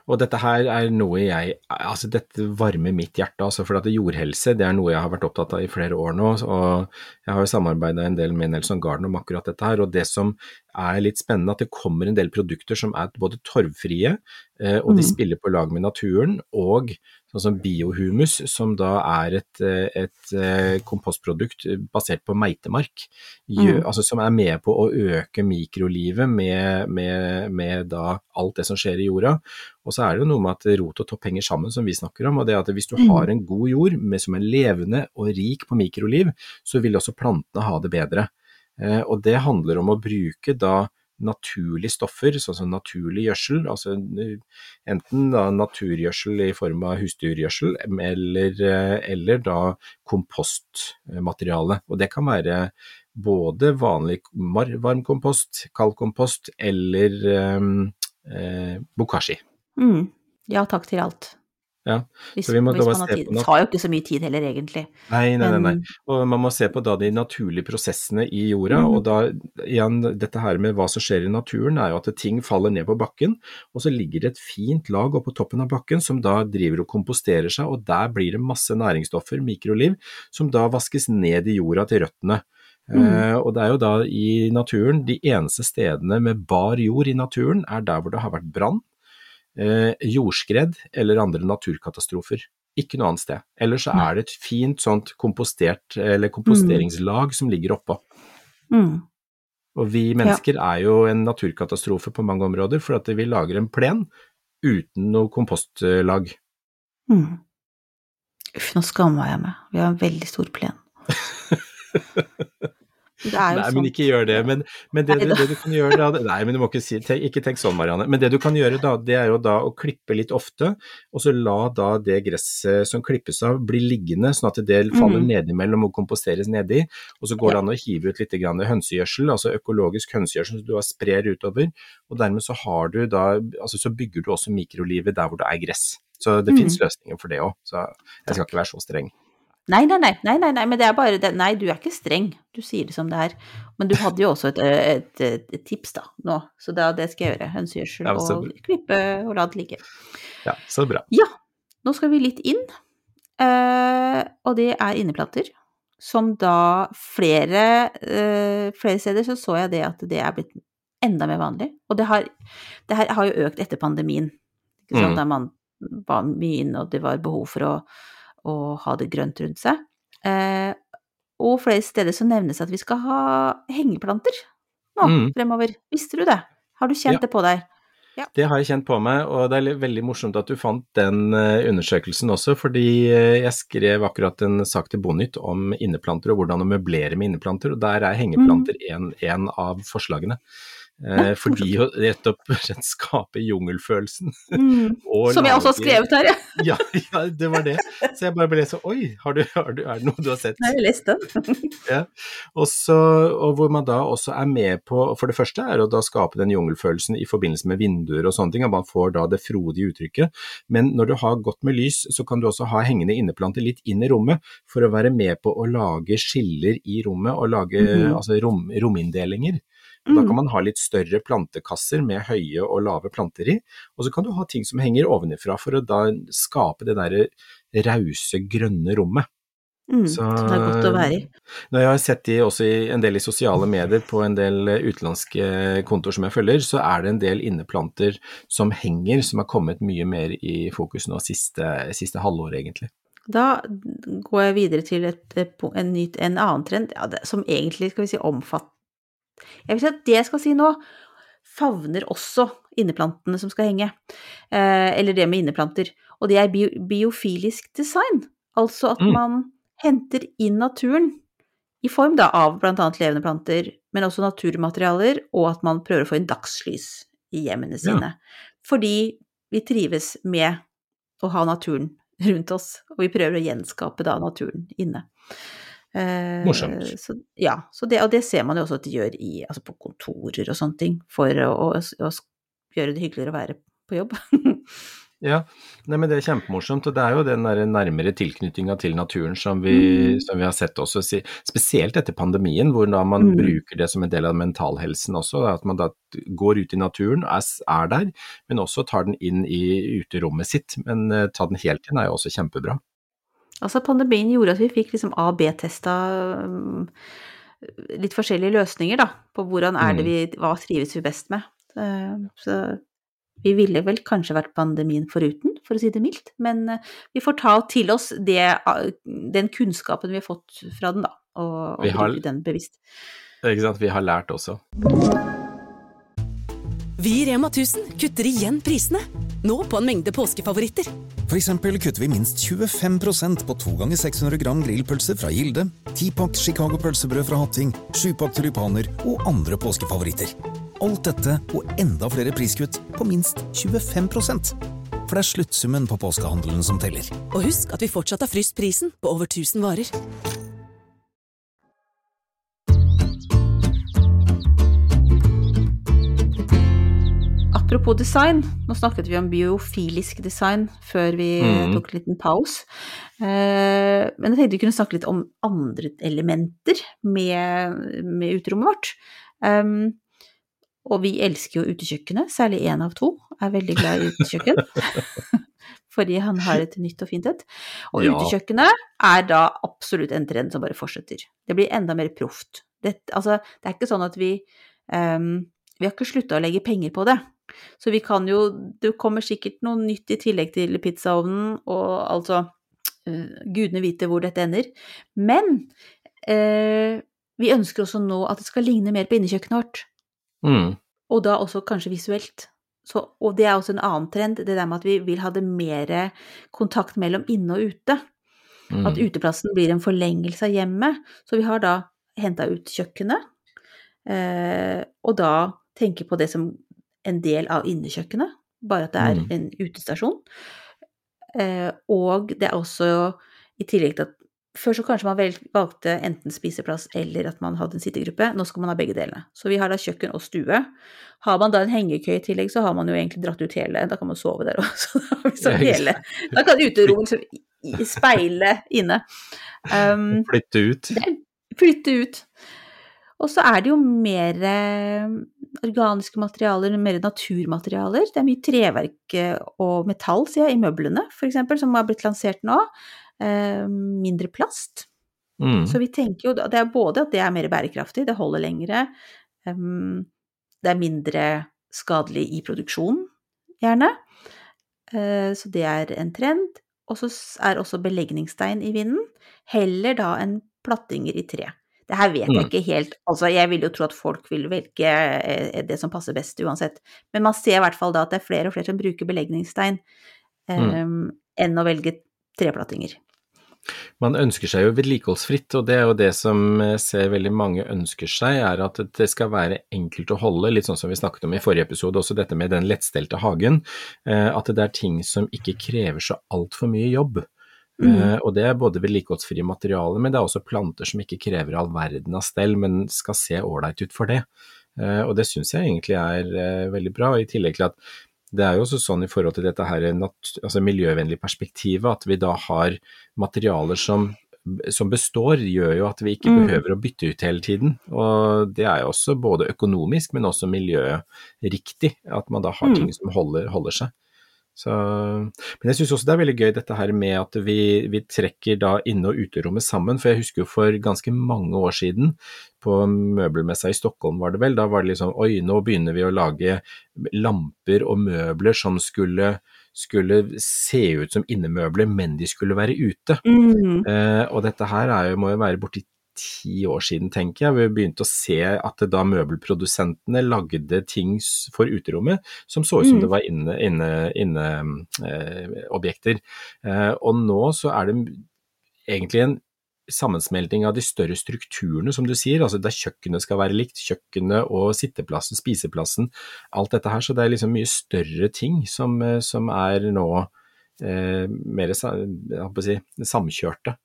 og dette her er noe jeg Altså, dette varmer mitt hjerte, altså. For at jordhelse, det er noe jeg har vært opptatt av i flere år nå. Og jeg har jo samarbeida en del med Nelson Garden om akkurat dette her. Og det som er litt spennende, at det kommer en del produkter som er både torvfrie, eh, og de Mm. spiller på lag med naturen, og sånn som biohumus, som da er et, eh, et eh, kompostprodukt basert på meitemark, gjør, Mm. altså som er med på å øke mikrolivet med, med, med da alt det som skjer i jorda. Og så er det jo noe med at rot og topp henger sammen, som vi snakker om. og det at Hvis du Mm. har en god jord med, som er levende og rik på mikroliv, så vil også plantene ha det bedre. Eh, og det handler om å bruke da naturlige stoffer, sånn som naturlig gjødsel, altså eh, enten da naturgjødsel i form av husdyrgjødsel, eller, eh, eller da kompostmateriale. Og det kan være både vanlig varm kompost, kald kompost eller eh, eh, bokashi. Mm. Ja takk til alt. Ja, Hvis, så vi må da se tid. på Det tar jo ikke så mye tid heller, egentlig. Nei, nei, nei, nei. Og man må se på da de naturlige prosessene i jorda, Mm. og da igjen dette her med hva som skjer i naturen er jo at ting faller ned på bakken, og så ligger det et fint lag oppå toppen av bakken som da driver og komposterer seg, og der blir det masse næringsstoffer, mikroliv, som da vaskes ned i jorda til røttene. Eh, og det er jo da i naturen, de eneste stedene med bar jord i naturen er der hvor det har vært brann, jordskred eller andre naturkatastrofer. Ikke noe annet sted. Ellers så er det et fint sånt kompostert, eller komposteringslag som ligger oppå. Mm. Og vi mennesker er jo en naturkatastrofe på mange områder, for at vi lager en plen uten noe kompostlag. Mm. Uff, nå skammer jeg meg. Vi har en veldig stor plen. *laughs* Det Nei, sånn. men ikke gjør det. Men, men det, du, det du kan gjøre da Nei, men du må ikke si tenk, Ikke tenk sånn, Marianne. Men det du kan gjøre da, det er jo da å klippe litt ofte, og så la da det gresset som klippes av, bli liggende, sånn at det faller Mm. nedimellom og komposteres nedi. Og så går det an å hive ut litt grann hønsegjødsel, altså økologisk hønsegjødsel som du har sprer utover. Og dermed så har du da Altså så bygger du også mikrolivet der hvor det er gress. Så det Mm. finnes løsninger for det òg. Så jeg skal ikke være så streng. Nei, nei, nei, nei, nei, men det er bare det Nei, du er ikke streng, du sier det som det er. Men du hadde jo også et, et, et, et tips da, nå, så da, det skal jeg gjøre. Hønsegjødsel Ja, og klippe og la det ligge. Ja, så bra. Ja, nå skal vi litt inn, Uh, og det er inneplanter. Som da flere, uh, flere steder så så jeg det at det er blitt enda mer vanlig. Og det har, det her har jo økt etter pandemien, ikke sant, Mm. der man var mye inne og det var behov for å, å ha det grønt rundt seg. Eh, og flere steder så nevnes at vi skal ha hengeplanter nå Mm. fremover. Visste du det? Har du kjent Ja. det på deg? Det har jeg kjent på meg, og det er veldig morsomt at du fant den eh, undersøkelsen også, fordi eh, jeg skrev akkurat en sak til Bonytt om inneplanter og hvordan å møblere med inneplanter, og der er hengeplanter en, en av forslagene. Eh, *laughs* fordi å *laughs* rett og slett skape jungelfølelsen. *laughs* Og Som jeg også har skrevet her, ja. Ja, ja, det var det. Så jeg bare ble så Oi, har du, har du, er det noe du har sett? Jeg har lest den. Ja. Også, og hvor man da også er med på For det første er å da skape den jungelfølelsen i forbindelse med vinduer og sånne ting, at man får da det frodige uttrykket. Men når du har godt med lys, så kan du også ha hengende inneplanter litt inn i rommet, for å være med på å lage skiller i rommet og lage Mhm. altså rom, rominndelinger. Da Mm. kan man ha litt større plantekasser med høye og lave planter i, og så kan du ha ting som henger ovenifra for å da skape det derre rause, grønne rommet. Mm, Så- som det er godt å være i. Når jeg har sett de også i en del i sosiale medier på en del eh, utenlandske kontoer som jeg følger, så er det en del inneplanter som henger, som har kommet mye mer i fokus nå siste, siste halvår, egentlig. Da går jeg videre til et, et, en, ny, en annen trend, ja, det, som egentlig skal vi si omfatter Jeg vil si at det jeg skal si nå, favner også inneplantene som skal henge. Eh, eller det med inneplanter. Og det er bio, biofilisk design. Altså at Mm. man henter inn naturen i form da, av bl.a. levende planter, men også naturmaterialer, og at man prøver å få inn dagslys i hjemmene Ja. sine. Fordi vi trives med å ha naturen rundt oss, og vi prøver å gjenskape da naturen inne. Eh, Morsomt. Så, ja, så det, og det ser man jo også at de gjør i, altså på kontorer og sånne ting, for å, å, å gjøre det hyggeligere å være på jobb. *laughs* Ja, Nei, men det er kjempemorsomt, og det er jo den der nærmere tilknytninga til naturen som vi, Mm. som vi har sett også, spesielt etter pandemien, hvor da man Mm. bruker det som en del av mentalhelsen også, at man da går ut i naturen, er, er der, men også tar den inn i uterommet sitt. Men uh, ta den helt inn er jo også kjempebra. Altså, pandemien gjorde at vi fikk liksom A- og B-testa um, litt forskjellige løsninger, da, på hvordan er det vi, hva trives vi best med. Eh, Så vi ville vel kanskje vært pandemien foruten, for å si det mildt, men eh, vi får ta til oss det, ah, den kunnskapen vi har fått fra den, da, og, og har- bruke den bevisst. Ikke sant? Vi har lært også. Vi i Rema 1000 kutter igjen prisene. Nå på en mengde påskefavoritter. For eksempel kutter vi minst 25% på 2 ganger 600 gram grillpølse fra Gilde, 10-pakk Chicago pølsebrød fra Hatting, 7-pakk tulipaner og andre påskefavoritter. Alt dette og enda flere priskutt på minst 25% For det er sluttsummen på påskehandelen som teller. Og husk at vi fortsatt har fryst prisen på over 1000 varer. Apropos design, nå snakket vi om biofilisk design før vi mm. tok en liten pause. Eh, men jeg tenkte vi kunne snakke litt om andre elementer med, med uterommet vårt. Um, og vi elsker jo utekjøkkenet, særlig én av to er veldig glad i utekjøkken. *laughs* Fordi han har et nytt og fint et. Og Ja. utekjøkkenet er da absolutt en trend som bare fortsetter. Det blir enda mer proft. Det, altså, det er ikke sånn at vi um, Vi har ikke slutta å legge penger på det. Så vi kan jo Det kommer sikkert noe nytt i tillegg til pizzaovnen, og altså uh, Gudene vite hvor dette ender. Men uh, vi ønsker også nå at det skal ligne mer på innekjøkkenet vårt. Mm. Og da også kanskje visuelt. Så, og det er også en annen trend, det der med at vi vil ha det mer kontakt mellom inne og ute. Mm. At uteplassen blir en forlengelse av hjemmet. Så vi har da henta ut kjøkkenet, eh, og da tenke på det som en del av innekjøkkenet, bare at det er Mm. en utestasjon. Eh, og det er også i tillegg til at før så kanskje man valgte enten spiseplass eller at man hadde en sittegruppe. Nå skal man ha begge delene. Så vi har da kjøkken og stue. Har man da en hengekøye i tillegg, så har man jo egentlig dratt ut hele Da kan man sove der òg. *laughs* Så da sånn hele Da kan uterommet liksom i inne. Um, Flytte ut. flytte ut. Og så er det jo mer eh, organiske materialer, mer naturmaterialer. Det er mye treverk eh, og metall, sier jeg, i møblene, for eksempel, som har blitt lansert nå. Eh, mindre plast. Mm. Så vi tenker jo, det er både at det er mer bærekraftig, det holder lengre, um, det er mindre skadelig i produksjonen, gjerne. Eh, så det er en trend. Og så er også belegningsstein i vinden, heller da enn plattinger i tre. Det her vet jeg Mm. ikke helt, altså jeg vil jo tro at folk vil velge eh, det som passer best uansett. Men man ser i hvert fall da at det er flere og flere som bruker belegningsstein, eh, enn å velge treplattinger. Man ønsker seg jo vedlikeholdsfritt, og det er jo det som ser veldig mange ønsker seg, er at det skal være enkelt å holde, litt sånn som vi snakket om i forrige episode, også dette med den lettstelte hagen. eh, At det er ting som ikke krever så altfor mye jobb. Eh, Og det er både vedlikeholdsfrie materialer, men det er også planter som ikke krever all verden av stell, men skal se ålreit ut for det. Eh, Og det syns jeg egentlig er eh, veldig bra, i tillegg til at det er jo også sånn i forhold til dette her altså miljøvennlige perspektivet, at vi da har materialer som, som består, gjør jo at vi ikke Mm. behøver å bytte ut hele tiden. Og det er jo også både økonomisk, men også miljøriktig, at man da har Mm. ting som holder, holder seg. Så, men jeg syns også det er veldig gøy dette her med at vi, vi trekker da inne- og uterommet sammen. For jeg husker jo for ganske mange år siden, på møbelmessa i Stockholm var det vel, da var det liksom oi, nå begynner vi å lage lamper og møbler som skulle, skulle se ut som innemøbler, men de skulle være ute. Mm. Eh, og dette her er jo, må jo være borti ti år siden, tenker jeg. Vi begynte å se at da møbelprodusentene lagde ting for uterommet som så ut som Mm. det var inneobjekter. Inne, inne, eh, eh, og nå så er det egentlig en sammensmelting av de større strukturene, som du sier. altså Der kjøkkenet skal være likt, kjøkkenet og sitteplassen, spiseplassen, alt dette her. Så det er liksom mye større ting som, eh, som er nå eh, mer si, samkjørte.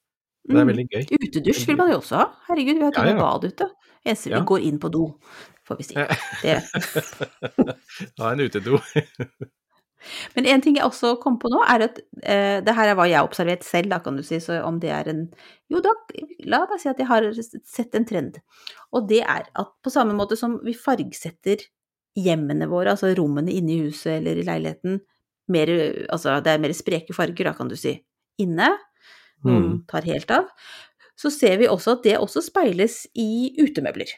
Det er Mm. veldig gøy. Utedusj vil man jo også ha. Herregud, vi har til og med bad ute. Eneste vi går inn på do, får vi si. Det. *laughs* Ha en utedo. *laughs* Men en ting jeg også kom på nå, er at eh, det her er hva jeg har observert selv, da kan du si, så om det er en Jo da, la meg si at jeg har sett en trend. Og det er at på samme måte som vi fargsetter hjemmene våre, altså rommene inne i huset eller i leiligheten, mer, altså det er mer spreke farger, da kan du si, inne, noen Mm. tar helt av, så ser vi også at det også speiles i utemøbler.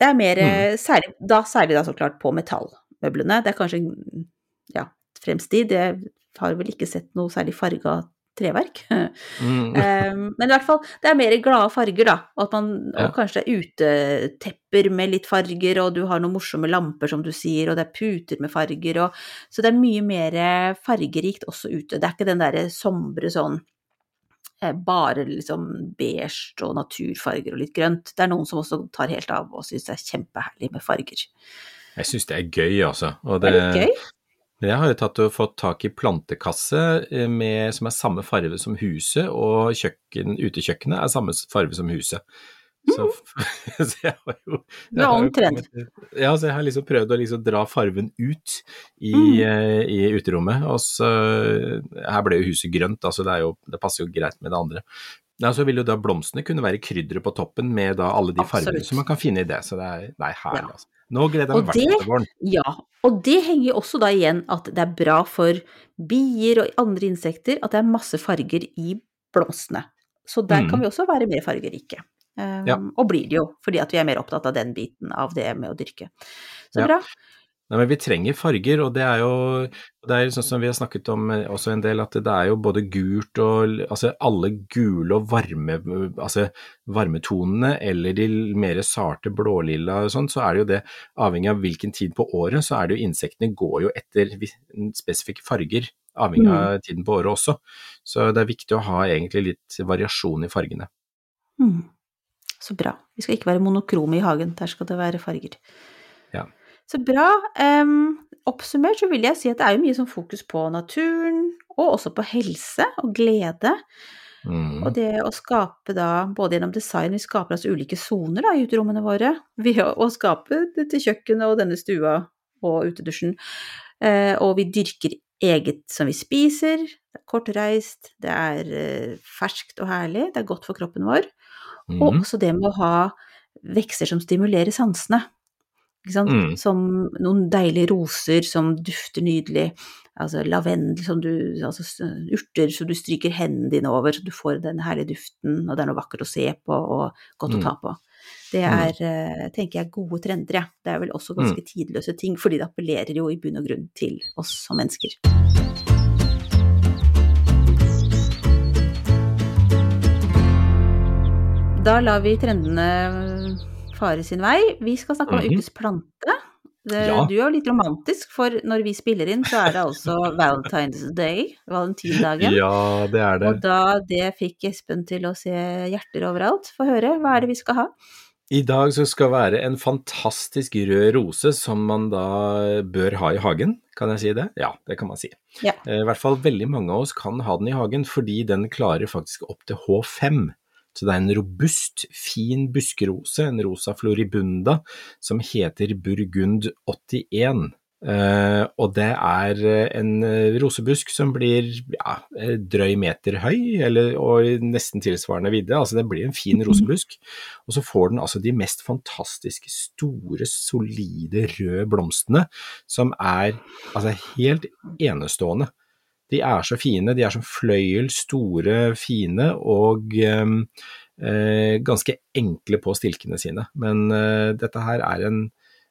Det er mer, Mm. særlig, da særlig da så klart på metallmøblene. Det er kanskje ja, fremst de. Det har vel ikke sett noe særlig farga treverk. *laughs* Mm. Um, men i hvert fall, det er mer glade farger, da. Og, at man, Ja. og kanskje er utetepper med litt farger, og du har noen morsomme lamper, som du sier, og det er puter med farger, og Så det er mye mer fargerikt også ute. Det er ikke den derre sombre sånn eh, bare liksom beige og naturfarger og litt grønt. Det er noen som også tar helt av og syns det er kjempeherlig med farger. Jeg syns det er gøy, altså. Og Det er det gøy. Jeg har jo tatt og fått tak i plantekasse eh, med, som er samme farge som huset, og kjøkken, utekjøkkenet er samme farge som huset. Så, *laughs* så jeg har jo jeg har kommet- Ja, så jeg har liksom prøvd å liksom dra farven ut i, Mm. eh, i uterommet. Og så Her ble jo huset grønt, altså det, jo, det passer jo greit med det andre. Ja, så vil jo da blomstene kunne være krydderet på toppen med da alle de fargene Absolutt. som man kan finne i det. Så det er, er herlig, Ja. altså. Nå gleder jeg meg hvert til våren. Ja, og det henger jo også da igjen at det er bra for bier og andre insekter at det er masse farger i blomstene. Så der Mm. kan vi også være mer fargerike. Um, Ja. Og blir det jo, fordi at vi er mer opptatt av den biten av det med å dyrke. Så Ja. bra. Nei, men vi trenger farger, og det er jo det er sånn som vi har snakket om eh, også en del, at det er jo både gult og Altså alle gule og varme altså varmetonene, eller de mer sarte blålilla og sånn, så er det jo det avhengig av hvilken tid på året, så er det jo insektene går jo etter spesifikke farger, avhengig av tiden på året også. Så det er viktig å ha egentlig litt variasjon i fargene. Mm. Så bra. Vi skal ikke være monokrome i hagen, der skal det være farger. Ja. Så bra. Um, oppsummert så vil jeg si at det er jo mye sånn fokus på naturen, og også på helse og glede. Mm. Og det å skape da, både gjennom design, vi skaper altså ulike soner i uterommene våre, *laughs* ved å, skape dette kjøkkenet og denne stua og utedusjen, eh, og vi dyrker eget som vi spiser, det er kortreist, det er eh, ferskt og herlig, det er godt for kroppen vår. Og Mhm. også det med å ha vekster som stimulerer sansene. Mm. Som noen deilige roser som dufter nydelig. Altså lavendel som du Altså urter som du stryker hendene dine over, så du får den herlige duften, og det er noe vakkert å se på og godt å Mm. ta på. Det er, eh, tenker jeg, gode trender, ja. Det er vel også ganske tidløse ting, fordi det appellerer jo i bunn og grunn til oss som mennesker. Da lar vi trendene fare sin vei. Vi skal snakke om Mhm. ukes plante. Det, Ja. Du er jo litt romantisk, for når vi spiller inn, så er det altså *laughs* Valentine's Day, valentindagen. Ja, det er det. Og da det fikk Espen til å se hjerter overalt. Få høre, hva er det vi skal ha? I dag så skal være en fantastisk rød rose som man da bør ha i hagen, kan jeg si det? Ja, det kan man si. Ja. Eh, I hvert fall veldig mange av oss kan ha den i hagen, fordi den klarer faktisk opp til H5. Så det er en robust, fin buskerose, en rosa floribunda, som heter Burgund 81. Uh, og det er eh, en eh, rosebusk som blir ja, eh, drøy meter høy, eller, og nesten tilsvarende vidde. Altså det blir en fin *laughs* rosebusk. Og så får den altså de mest fantastiske, store, solide røde blomstene, som er altså helt enestående. De er så fine, de er som fløyel, store, fine og eh, eh, ganske enkle på stilkene sine. Men eh, dette her er en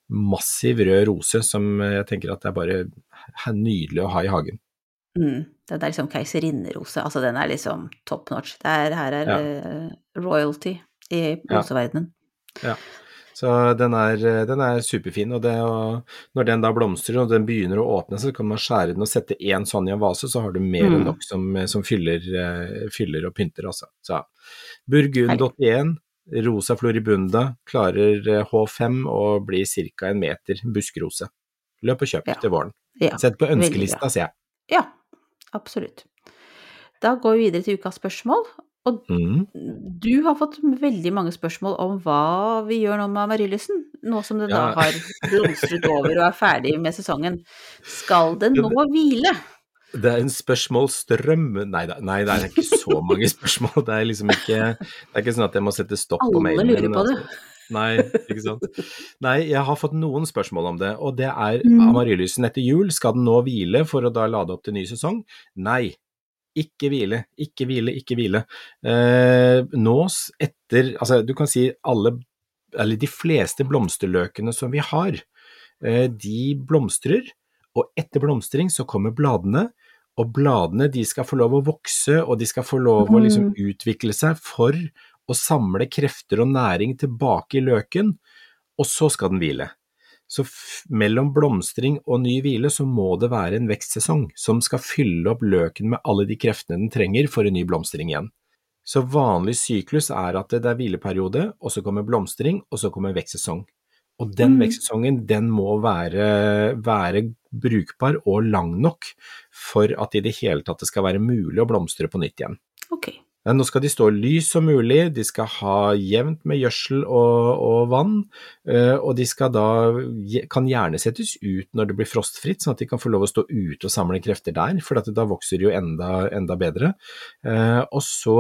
massiv rød rose som jeg tenker at det er bare nydelig å ha i hagen. Mm. Den er liksom keiserinnerose. Altså, den er liksom top notch. Det er, her er Ja. eh, royalty i roseverdenen. Ja. Så den er, den er superfin, og, det, og når den da blomstrer og den begynner å åpne, så kan man skjære den og sette én sånn i en vase, så har du mer enn Mm. nok som, som fyller, eh, fyller og pynter, altså. Så Burgund 81, Rosa floribunda, klarer eh, H5 og blir ca. en meter buskrose. Løp og kjøp Ja. til våren. Ja, Sett på ønskelista, sier jeg. ja, absolutt. Da går vi videre til ukas spørsmål. Og Mm. du har fått veldig mange spørsmål om hva vi gjør nå med Amaryllisen, nå som den da har blomstret over og er ferdig med sesongen. Skal den nå hvile? Det er en spørsmålsstrøm Nei, nei, det er ikke så mange spørsmål. Det er liksom ikke Det er ikke sånn at jeg må sette stopp på mailen. Alle lurer på det. altså. Nei, ikke sant. Nei, jeg har fått noen spørsmål om det, og det er Mm. Amaryllisen etter jul. Skal den nå hvile for å da lade opp til ny sesong? Nei. Ikke hvile, ikke hvile, ikke hvile. Eh, nå etter Altså, du kan si alle, eller de fleste blomsterløkene som vi har, eh, de blomstrer, og etter blomstring så kommer bladene, og bladene de skal få lov å vokse, og de skal få lov å liksom utvikle seg for å samle krefter og næring tilbake i løken, og så skal den hvile. Så mellom blomstring og ny hvile så må det være en vekstsesong som skal fylle opp løken med alle de kreftene den trenger for en ny blomstring igjen. Så vanlig syklus er at det er hvileperiode, og så kommer blomstring, og så kommer vekstsesong. Og den Mm. vekstsesongen, den må være, være brukbar og lang nok for at i det hele tatt det skal være mulig å blomstre på nytt igjen. Ok. Nå skal de stå lys som mulig, de skal ha jevnt med gjødsel og, og vann, eh, og de skal da, kan gjerne settes ut når det blir frostfritt, sånn at de kan få lov å stå ute og samle krefter der, for da vokser de jo enda, enda bedre. Eh, Og så,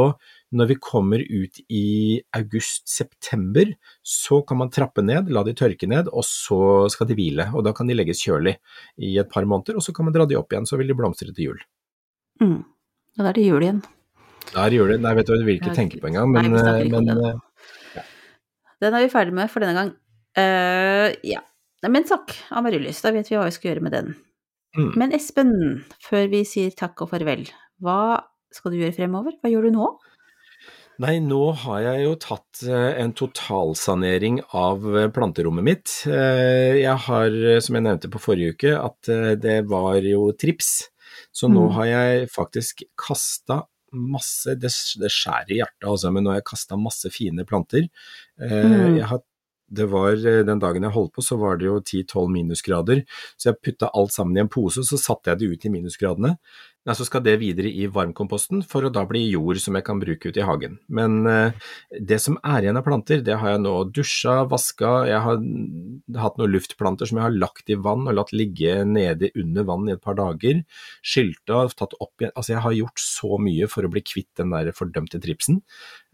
når vi kommer ut i august-september, så kan man trappe ned, la de tørke ned, og så skal de hvile, og da kan de legges kjølig i et par måneder, og så kan man dra de opp igjen, så vil de blomstre til jul. Mm. Da er det jul igjen. Der gjør det, nei vet du, det vil ikke tenke på engang, men, ikke om men den. Ja. Den er vi ferdig med for denne gang. Uh, ja. Men takk, Amaryllis. Da vet vi hva vi skal gjøre med den. Mm. Men Espen, før vi sier takk og farvel, hva skal du gjøre fremover? Hva gjør du nå? Nei, nå har jeg jo tatt eh, en totalsanering av eh, planterommet mitt. Eh, Jeg har, eh, som jeg nevnte på forrige uke, at eh, det var jo trips. Så nå Mm. har jeg faktisk kasta masse Det, det skjærer i hjertet, altså, men nå har jeg kasta masse fine planter. Eh, Mm. Har det var, eh, Den dagen jeg holdt på, så var det jo 10-12 minusgrader, så jeg putta alt sammen i en pose, så satte jeg det ut i minusgradene. Ja, så skal det videre i varmkomposten for å da bli jord som jeg kan bruke ute i hagen. Men eh, det som er igjen av planter, det har jeg nå dusja, vaska, jeg har hatt noen luftplanter som jeg har lagt i vann og latt ligge nede under vann i et par dager, skylta, tatt opp igjen, altså jeg har gjort så mye for å bli kvitt den der fordømte tripsen.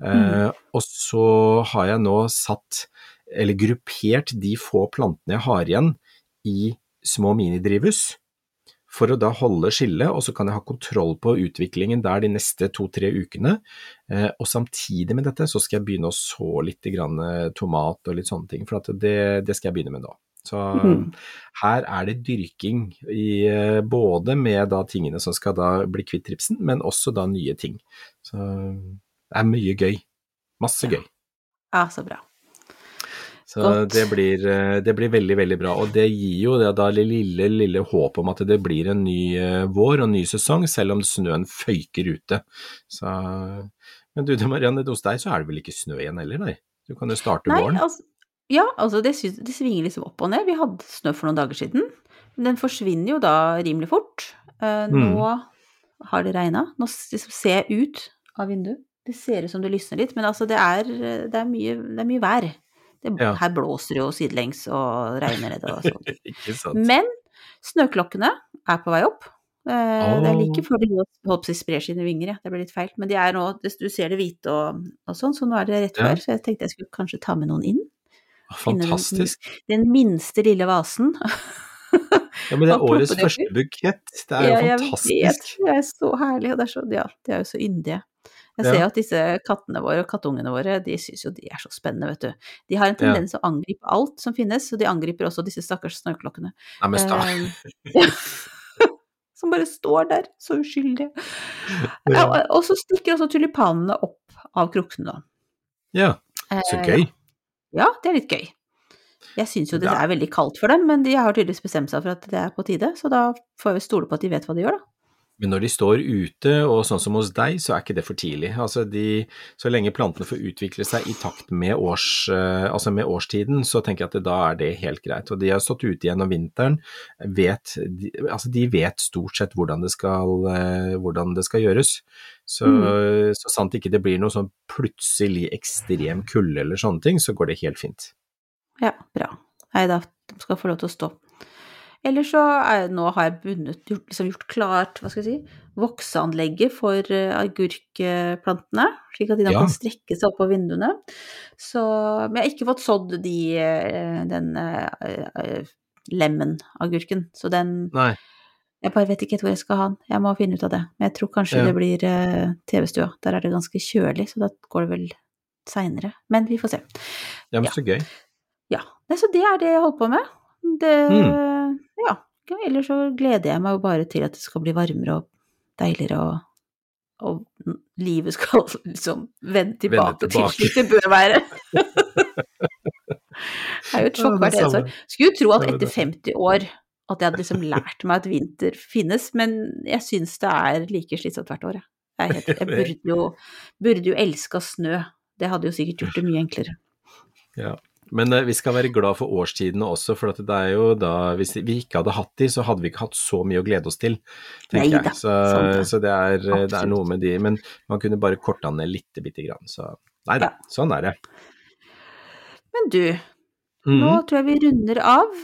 Eh, og så har jeg nå satt, eller gruppert de få plantene jeg har igjen i små minidrivhus for å da holde skillet, og så kan jeg ha kontroll på utviklingen der de neste to-tre ukene. Eh, og samtidig med dette så skal jeg begynne å så litt grann eh, tomat og litt sånne ting, for det, det, skal jeg begynne med nå. Så mm. her er det dyrking i, eh, både med da tingene som skal da bli kvitt tripsen, men også da nye ting. Så det er mye gøy. Masse gøy. Ja, så bra. Så det blir, eh, det blir, veldig, veldig bra. Og det gir jo det da lille, lille håp om at det blir en ny eh, vår og en ny sesong, selv om snøen føyker ute. Så, men du Marianne, hos deg så er det vel ikke snø igjen heller, nei? Du kan jo starte nei, våren. Altså, ja, altså det, det, svinger liksom opp og ned. Vi hadde snø for noen dager siden. Men den forsvinner jo da rimelig fort. Mm. Nå har det regna. Nå liksom ser jeg ut av vinduet. Det ser ut som det lysner litt, men altså det er, det er, mye, det er mye vær. Det, ja. Her blåser det jo sidelengs og regner det og sånn. *laughs* Men snøklokkene er på vei opp. Oh. Det er like før de holdt på å spre sine vinger, ja. Det ble litt feil. Men de er nå, du ser det hvite og, og sånn, så nå er det rett før. Ja. Så jeg tenkte jeg skulle kanskje ta med noen inn. Fantastisk. Den, den minste lille vasen. *laughs* Ja, men det er *laughs* årets første bukett. Det er jo ja, fantastisk. Vet. Det er så herlig, og det er så, ja, de er jo så yndige. Jeg ser jo at disse kattene våre og kattungene våre, de syns jo de er så spennende, vet du. De har en tendens til å angripe alt som finnes, og de angriper også disse stakkars snøklokkene. Nei, men sta. Eh, *laughs* *laughs* som bare står der, så uskyldige. Ja, og så stikker også tulipanene opp av kroksen da. Ja, så eh, gøy. Ja, det er litt gøy. Jeg syns jo det er veldig kaldt for dem, men de har tydeligvis bestemt seg for at det er på tide, så da får vi stole på at de vet hva de gjør, da. Men når de står ute, og sånn som hos deg, så er ikke det for tidlig. Altså de, så lenge plantene får utvikle seg i takt med, års, uh, altså med årstiden, så tenker jeg at det, da er det helt greit. Og de har stått ute gjennom vinteren, vet, de, altså de vet stort sett hvordan det skal, uh, hvordan det skal gjøres. Så, mm. så sant ikke det blir noe sånn plutselig ekstrem kulde eller sånne ting, så går det helt fint. Ja, bra. Nei da, de skal få lov til å stå. Eller så er, nå har jeg bundet, gjort, liksom gjort klart hva skal jeg si, vokseanlegget for uh, agurkplantene, slik at de da ja. kan strekke seg opp på vinduene. Så, men jeg har ikke fått sådd de, uh, den uh, lemonagurken, så den Nei. Jeg bare vet ikke hvor jeg skal ha den, jeg må finne ut av det. Men jeg tror kanskje ja. det blir TV-stua, der er det ganske kjølig, så da går det vel seinere. Men vi får se. Ja, men så gøy. Ja. ja. så det er det jeg holder på med. Det mm. Ja. Ellers så gleder jeg meg jo bare til at det skal bli varmere og deiligere og og livet skal *laughs* liksom vende tilbake, vende tilbake. til slik det bør være. *laughs* det er jo et sjokk hvert eneste år. Skulle jo tro at etter 50 år at jeg hadde liksom lært meg at vinter finnes, men jeg syns det er like slitsomt hvert år, jeg. Helt, jeg *laughs* burde jo, burde jo elska snø. Det hadde jo sikkert gjort det mye enklere. Ja. Men uh, vi skal være glad for årstidene også, for det er jo da Hvis vi ikke hadde hatt de, så hadde vi ikke hatt så mye å glede oss til, tenker jeg. Så, så det, er, eh, det, er, noe med de Men man kunne bare korta ned lite bitte grann. Så nei da, ja. sånn er det. Men du, mm. nå tror jeg vi runder av.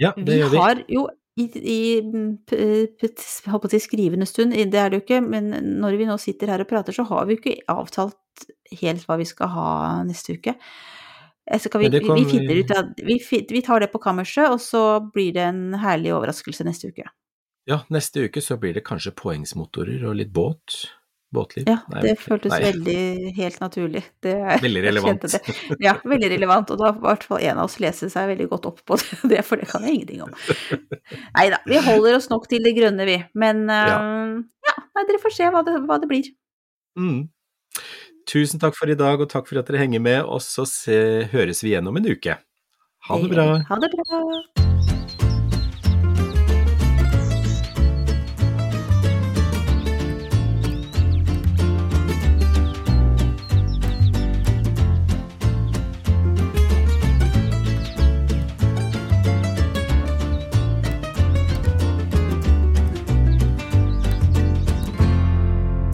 Ja, det vi gjør vi. Vi har jo i, i holdt på å si skrivende stund, det er det jo ikke, men når vi nå sitter her og prater, så har vi jo ikke avtalt helt hva vi skal ha neste uke. Så vi, vi, finner ut at vi, vi, tar det på kammerset, og så blir det en herlig overraskelse neste uke. Ja, neste uke så blir det kanskje poengsmotorer og litt båt. Båtliv. Ja, det nei, føltes nei. veldig helt naturlig. Det, *laughs* veldig relevant. Ja, veldig relevant, og da i hvert fall en av oss lese seg veldig godt opp på *laughs* det, for det kan jeg ingenting om. Nei da, vi holder oss nok til det grønne, vi. Men ja, uh, ja nei, dere får se hva det, hva det blir. Mm. Tusen takk for i dag, og takk for at dere henger med. Og så høres vi igjen om en uke. Ha det bra. Ha det bra.